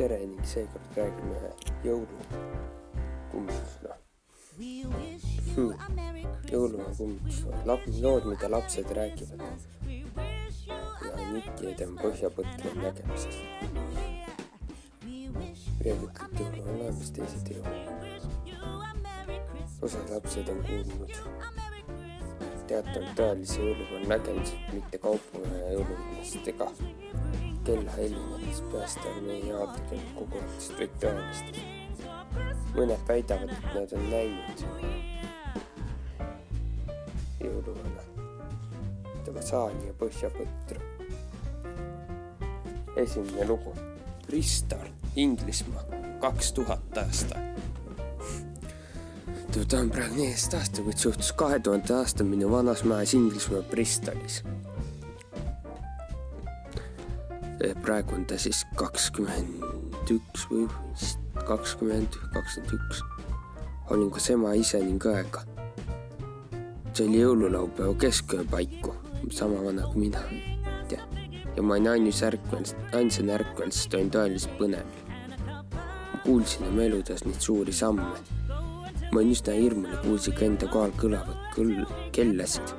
tere ning seekord räägime ühe jõulukummitsust hmm.. jõulumaa kummitus, lood, mida lapsed räägivad ja Niki põhjapõtri nägemisest. ühed ütlevad jõulu on olemas, teised ei ole. osad lapsed on kuulnud teatavalt tõelise jõuluvana nägemisest, mitte kaupu ja jõuluvõttest ega kella helinedes päästearmee jaotusel kogunemisest vaid tõelistest. mõned väidavad, et nad on näinud jõuluvana, tema saali ja põhjapõtru. esimene lugu, Bristol, Inglismaa, kaks tuhat aasta. Ta on praegu neliteist aastat, kuid suhtus kahe tuhande aastal minu vanas majas Inglismaa Bristolis praegu on ta siis kakskümmend üks või vist kakskümmend, kakskümmend üks. olin koos ema, ise ning õega. see oli jõululaupäeva kesköö paiku, sama vana kui mina. ja ma olin ainus ärkvel, ainsana ärkvel, sest olin tõeliselt põnevil. ma kuulsin oma eludes neid suuri samme. ma olin üsna hirmul ja kuulsin ka enda kohal kõlavat kõll, kellasid.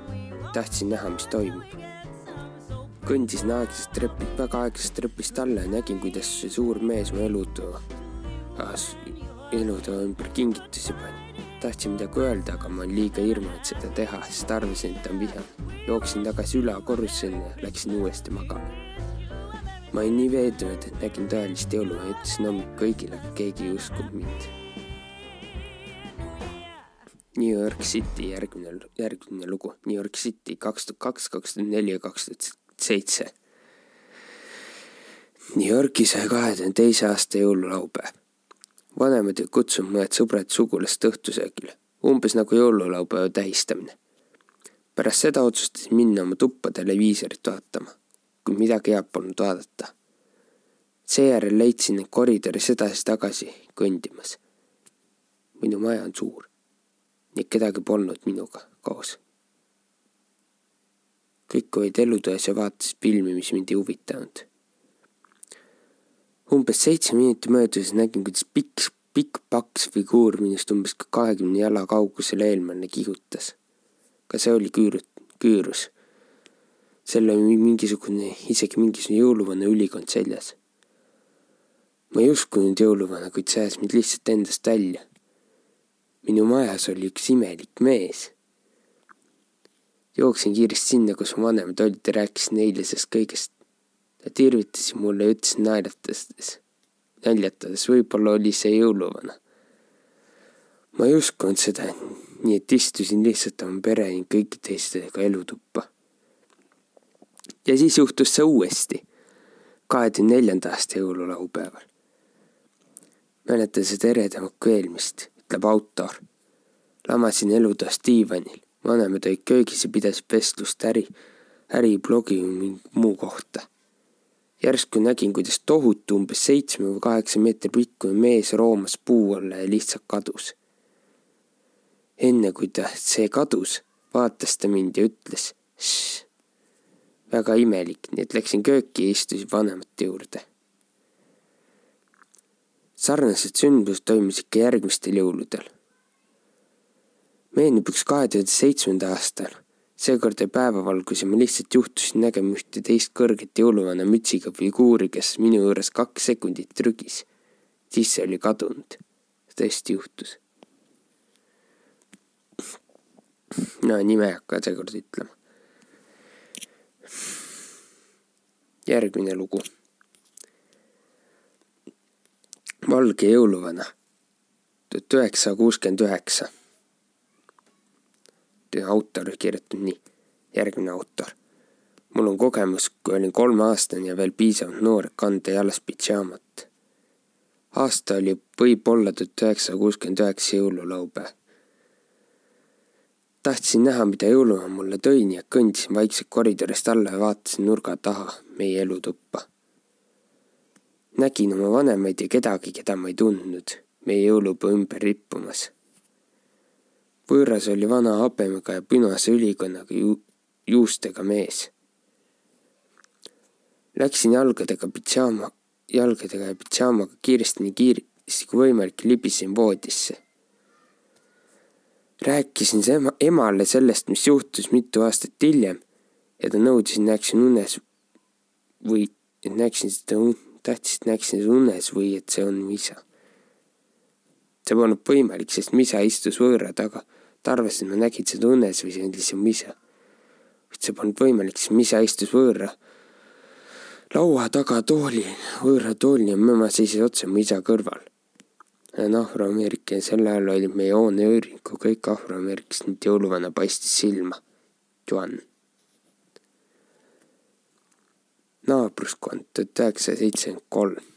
tahtsin näha, mis toimub kõndisin aeglasest trepilt, väga aeglasest trepist alla ja nägin, kuidas see suur mees mu elutoa, elutoa ümber kingitusi pani. tahtsin midagi öelda, aga ma olin liiga hirmunud seda teha, sest arvasin, et ta on vihane. jooksin tagasi ülakorrusele ja läksin uuesti magama. ma olin nii veendunud, et nägin tõelist jõulu ja ütlesin hommikul kõigile, aga keegi ei uskunud mind. New York City järgmine, järgmine lugu, New York City kaks tuhat kaks, kaks tuhat neli ja kaks tuhat seitse. New Yorgi sai kahe tuhande teise aasta jõululaupäev. vanemad olid kutsunud mõned sõbrad sugulast õhtusöögile, umbes nagu jõululaupäeva tähistamine. pärast seda otsustasin minna oma tuppa televiisorit vaatama, kuid midagi head polnud vaadata. seejärel leidsin end koridoris edasi-tagasi kõndimas. minu maja on suur ning kedagi polnud minuga koos kõik olid elutoas ja vaatasid filmi, mis mind ei huvitanud. umbes seitse minutit möödudes nägin, kuidas pikk, pikk paks figuur minust umbes kahekümne jala kaugusel eemale kihutas. ka see oli küür-, küürus. seal oli mingisugune, isegi mingisugune jõuluvana ülikond seljas. ma ei uskunud jõuluvana, kuid see ajas mind lihtsalt endast välja. minu majas oli üks imelik mees jooksin kiiresti sinna, kus mu vanemad olid ja rääkisin neile sellest kõigest. Nad irvitasid mulle ja ütlesid naeratades, naljatades, võib-olla oli see jõuluvana. ma ei uskunud seda, nii et istusin lihtsalt oma pere ning kõigi teistega elutuppa. ja siis juhtus see uuesti, kahekümne neljanda aasta jõululaupäeval. mäletan seda eredamat kui eelmist, ütleb autor. lamasin elutoas diivanil vanemad olid köögis ja pidasid vestlust äri, äriblogi või muu kohta. järsku nägin, kuidas tohutu umbes seitsme või kaheksa meetri pikkune mees roomas puu alla ja lihtsalt kadus. enne kui ta see kadus, vaatas ta mind ja ütles väga imelik, nii et läksin kööki ja istusin vanemate juurde. sarnased sündmused toimusid ka järgmistel jõuludel meenub üks kahe tuhande seitsmenda aastal. seekord jäi päevavalgus ja ma lihtsalt juhtusin nägema ühte teist kõrget jõuluvana mütsiga figuuri, kes minu juures kaks sekundit trügis. siis see oli kadunud. tõesti juhtus. no nime ei hakka seekord ütlema. järgmine lugu. valge jõuluvana, tuhat üheksasada kuuskümmend üheksa autor kirjutab nii, järgmine autor. mul on kogemus, kui olin kolmeaastane ja veel piisavalt noor, kanda jalas pidžaamat. aasta oli võib-olla tuhat üheksasada kuuskümmend üheksa jõululaupäev. tahtsin näha, mida jõulumaa mulle tõi, et kõndisin vaikselt koridorist alla ja vaatasin nurga taha meie elutuppa. nägin oma vanemaid ja kedagi, keda ma ei tundnud, meie jõulupuu ümber rippumas võõras oli vana habemega ja punase ülikonnaga ju juustega mees. Läksin jalgadega pidžaama jalgadega ja pidžaamaga kiiresti, nii kiiresti kui võimalik libisesin voodisse. rääkisin ema, emale sellest, mis juhtus mitu aastat hiljem ja ta nõudis, et näeksin unes või et näeksin seda tahtis, et näeksin seda unes või et see on mu isa. see polnud võimalik, sest mu isa istus võõra taga. Ta arvas, et ma nägin seda unes või see oli see mu isa. kuid see polnud võimalik, sest mu isa istus võõra laua taga toolil, võõra toolil ja ema seisis otse mu isa kõrval. afroameerika ja sel ajal olid meie hoone ööriku kõik afroameeriklased, jõuluvana paistis silma. Juan. naabruskond tuhat üheksasada seitsekümmend kolm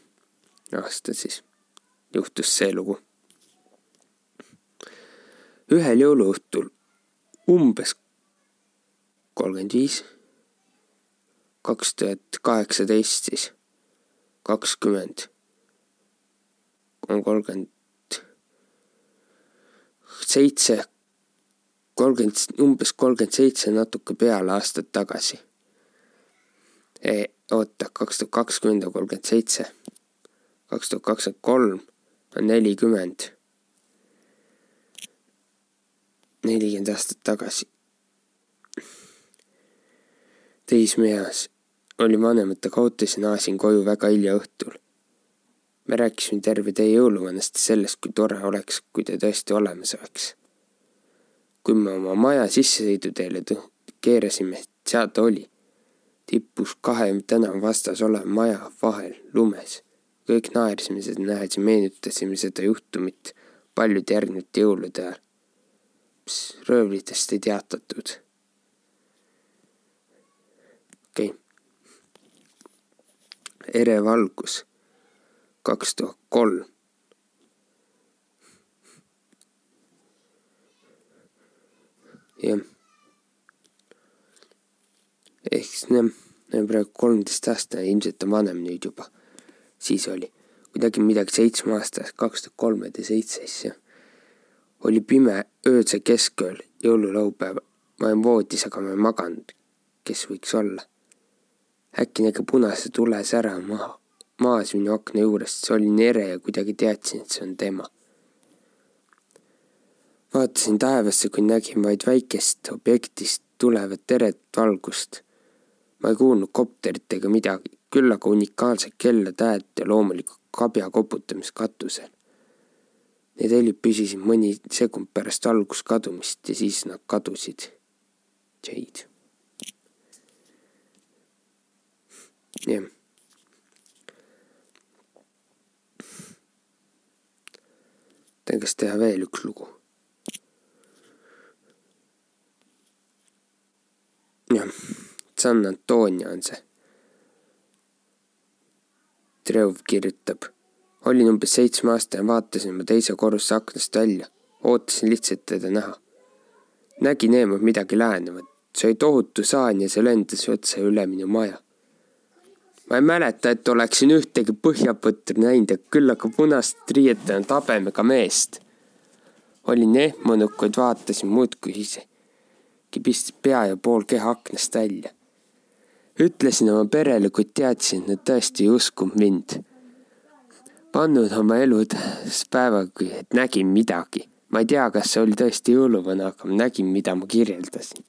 aasta siis juhtus see lugu. Ühel jõuluõhtul umbes kolmkümmend viis kaks tuhat kaheksateist siis, kakskümmend, on kolmkümmend seitse, kolmkümmend, umbes kolmkümmend seitse natuke peale aastat tagasi e,. oota, kaks tuhat kakskümmend on kolmkümmend seitse, kaks tuhat kakskümmend kolm on nelikümmend, nelikümmend aastat tagasi teismeeas olin vanematega autos ja naasin koju väga hilja õhtul. me rääkisime terve tee jõuluvanast ja sellest, kui tore oleks, kui ta tõesti olemas oleks. kui me oma maja sissesõiduteele keerasime, seal ta oli. tippus kahe tänava vastas oleva maja vahel lumes. kõik naersime seda nähes ja meenutasime seda juhtumit paljude järgnevate jõulude ajal. Röövlitest ei teatatud okei okay ere valgus kaks tuhat kolm. jah. ehk siis noh, praegu kolmteist aastane, ilmselt on vanem nüüd juba. siis oli, kui tegin midagi seitsmeaastast, kaks tuhat kolmeteist, siis oli pime öösel keskööl, jõululaupäev. ma olin voodis, aga ma ei maganud. kes võiks olla äkki nägi punase tule sära maha, maas minu akna juurest, see oli nii ere ja kuidagi teadsin, et see on tema. vaatasin taevasse, kui nägin vaid väikest objektist tulevat eret valgust. ma ei kuulnud kopterit ega midagi, küll aga unikaalset kellade häält ja loomulikult kabja koputamist katusel. Need helid püsisid mõni sekund pärast algust kadumist ja siis nad kadusid. Jade jah. tean, kas teha veel üks lugu. jah, San Antonio on see. Treuv kirjutab. Olin umbes seitsmeaastane, vaatasin oma teise korruse aknast välja, ootasin lihtsalt teda näha. nägin eemalt midagi lähenevat, see oli tohutu saan ja see lendas otse üle minu maja ma ei mäleta, et oleksin ühtegi põhjapõtru näinud, küll aga punast riietanud habemega meest. olin ehmunud, kuid vaatasin muudkui ise. kibistas pea ja pool keha aknast välja. ütlesin oma perele, kuid teadsin, et nad tõesti ei uskunud mind. Pannud oma elud päevaga, et nägin midagi. ma ei tea, kas see oli tõesti jõuluvana, aga ma nägin, mida ma kirjeldasin